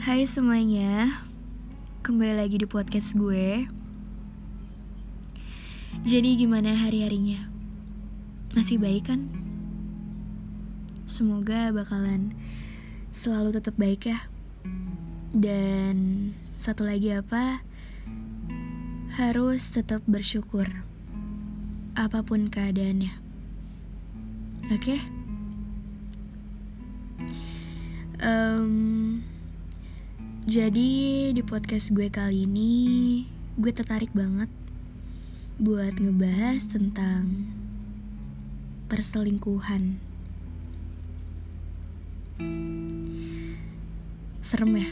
Hai semuanya, kembali lagi di podcast gue. Jadi gimana hari-harinya? Masih baik kan? Semoga bakalan selalu tetap baik ya. Dan satu lagi apa? Harus tetap bersyukur. Apa pun keadaannya. Oke? Okay? Um, jadi di podcast gue kali ini gue tertarik banget buat ngebahas tentang perselingkuhan. Serem ya,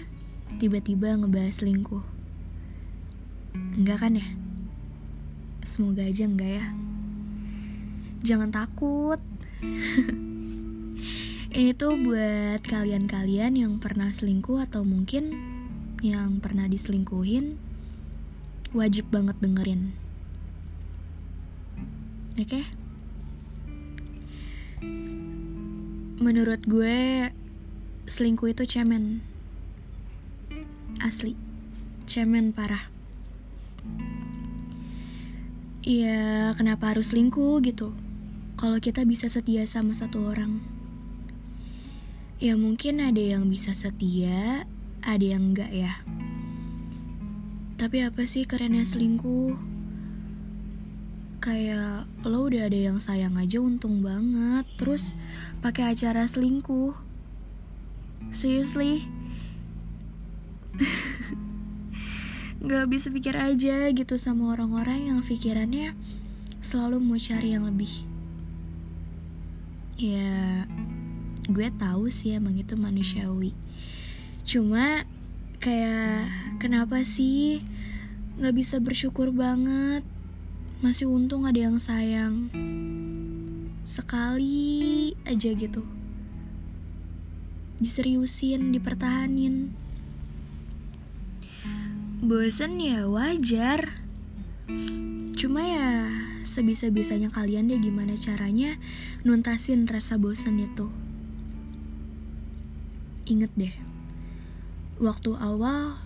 tiba-tiba ngebahas selingkuh. Enggak kan ya? Semoga aja enggak ya. Jangan takut. Ini tuh buat kalian-kalian yang pernah selingkuh atau mungkin yang pernah diselingkuhin, wajib banget dengerin. Oke? Okay? Menurut gue, selingkuh itu cemen. Asli, cemen parah. Iya, kenapa harus selingkuh gitu? Kalau kita bisa setia sama satu orang. Ya mungkin ada yang bisa setia, ada yang enggak ya. Tapi apa sih kerennya selingkuh? Kayak lo udah ada yang sayang aja untung banget, terus pakai acara selingkuh. Seriously? Gak bisa pikir aja gitu sama orang-orang yang pikirannya selalu mau cari yang lebih. Ya, gue tahu sih emang itu manusiawi. Cuma kayak kenapa sih nggak bisa bersyukur banget? Masih untung ada yang sayang. Sekali aja gitu. Diseriusin dipertahanin. Bosen ya wajar. Cuma ya sebisa-bisanya kalian deh gimana caranya nuntasin rasa bosen itu Ingat deh, waktu awal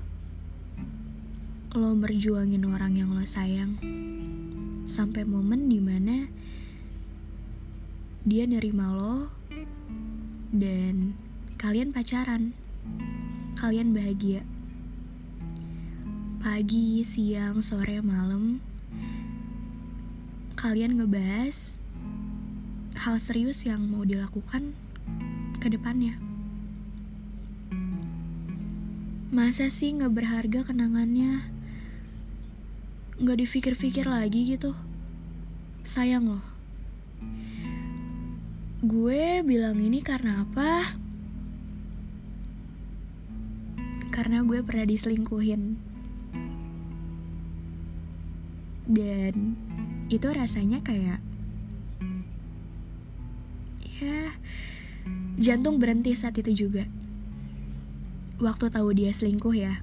lo berjuangin orang yang lo sayang, sampai momen di mana dia nerima lo dan kalian pacaran, kalian bahagia. Pagi, siang, sore, malam, kalian ngebahas hal serius yang mau dilakukan ke depannya. Masa sih gak berharga kenangannya? Gak dipikir-pikir lagi gitu? Sayang loh. Gue bilang ini karena apa? Karena gue pernah diselingkuhin. Dan itu rasanya kayak ya jantung berhenti saat itu juga waktu tahu dia selingkuh ya.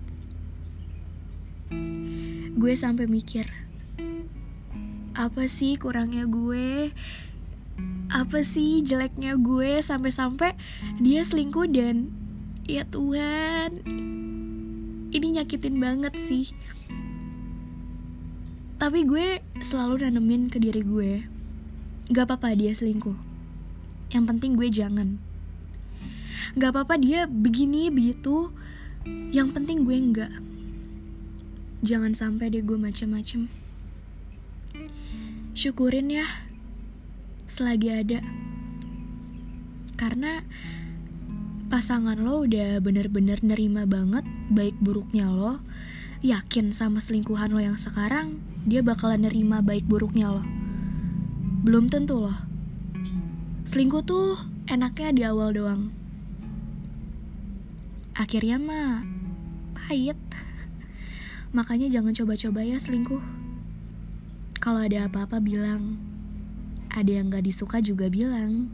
Gue sampai mikir apa sih kurangnya gue? Apa sih jeleknya gue sampai-sampai dia selingkuh dan ya Tuhan ini nyakitin banget sih. Tapi gue selalu nanemin ke diri gue gak apa-apa dia selingkuh. Yang penting gue jangan Gak apa-apa dia begini begitu. Yang penting gue enggak jangan sampai deh gue macem-macem. Syukurin ya selagi ada. Karena pasangan lo udah bener-bener nerima banget baik buruknya lo yakin sama selingkuhan lo yang sekarang dia bakalan nerima baik buruknya lo. Belum tentu loh. Selingkuh tuh enaknya di awal doang akhirnya mah pahit. Makanya jangan coba-coba ya selingkuh. Kalau ada apa-apa bilang. Ada yang gak disuka juga bilang.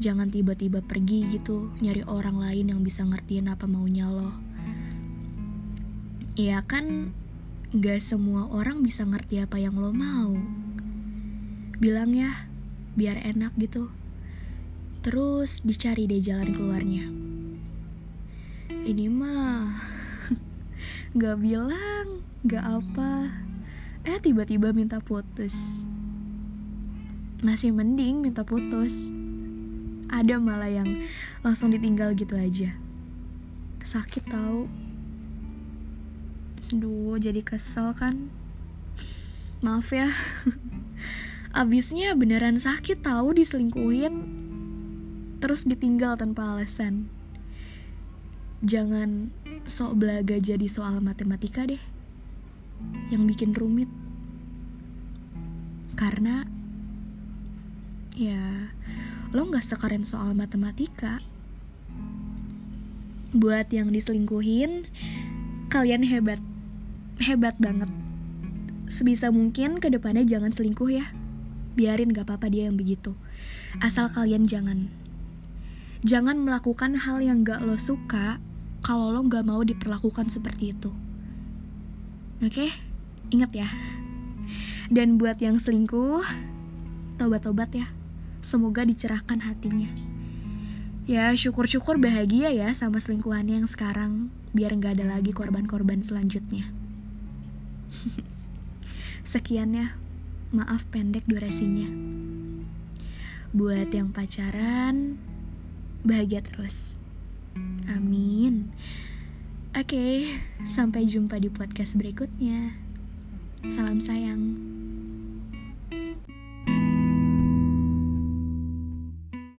Jangan tiba-tiba pergi gitu nyari orang lain yang bisa ngertiin apa maunya lo. Iya kan gak semua orang bisa ngerti apa yang lo mau. Bilang ya biar enak gitu. Terus dicari deh jalan keluarnya Ini mah Gak bilang Gak apa. Eh tiba-tiba minta putus. Masih mending minta putus. Ada malah yang langsung ditinggal gitu aja. Sakit tau. Duh jadi kesel kan? Maaf ya. Abisnya beneran sakit tahu diselingkuhin. Terus ditinggal tanpa alasan Jangan sok belaga jadi soal matematika deh. Yang bikin rumit. Karena Ya Lo gak sekeren soal matematika. Buat yang diselingkuhin Kalian hebat Hebat banget. Sebisa mungkin ke depannya jangan selingkuh ya. Biarin gak apa-apa dia yang begitu. Asal kalian jangan. Jangan melakukan hal yang gak lo suka kalau lo gak mau diperlakukan seperti itu. Oke, ingat ya. Dan buat yang selingkuh, tobat-tobat ya. Semoga dicerahkan hatinya. Ya, syukur-syukur bahagia ya sama selingkuhannya yang sekarang, biar gak ada lagi korban-korban selanjutnya. Sekian ya, maaf pendek durasinya. Buat yang pacaran, bahagia terus. Amin. Oke, sampai jumpa di podcast berikutnya. Salam sayang.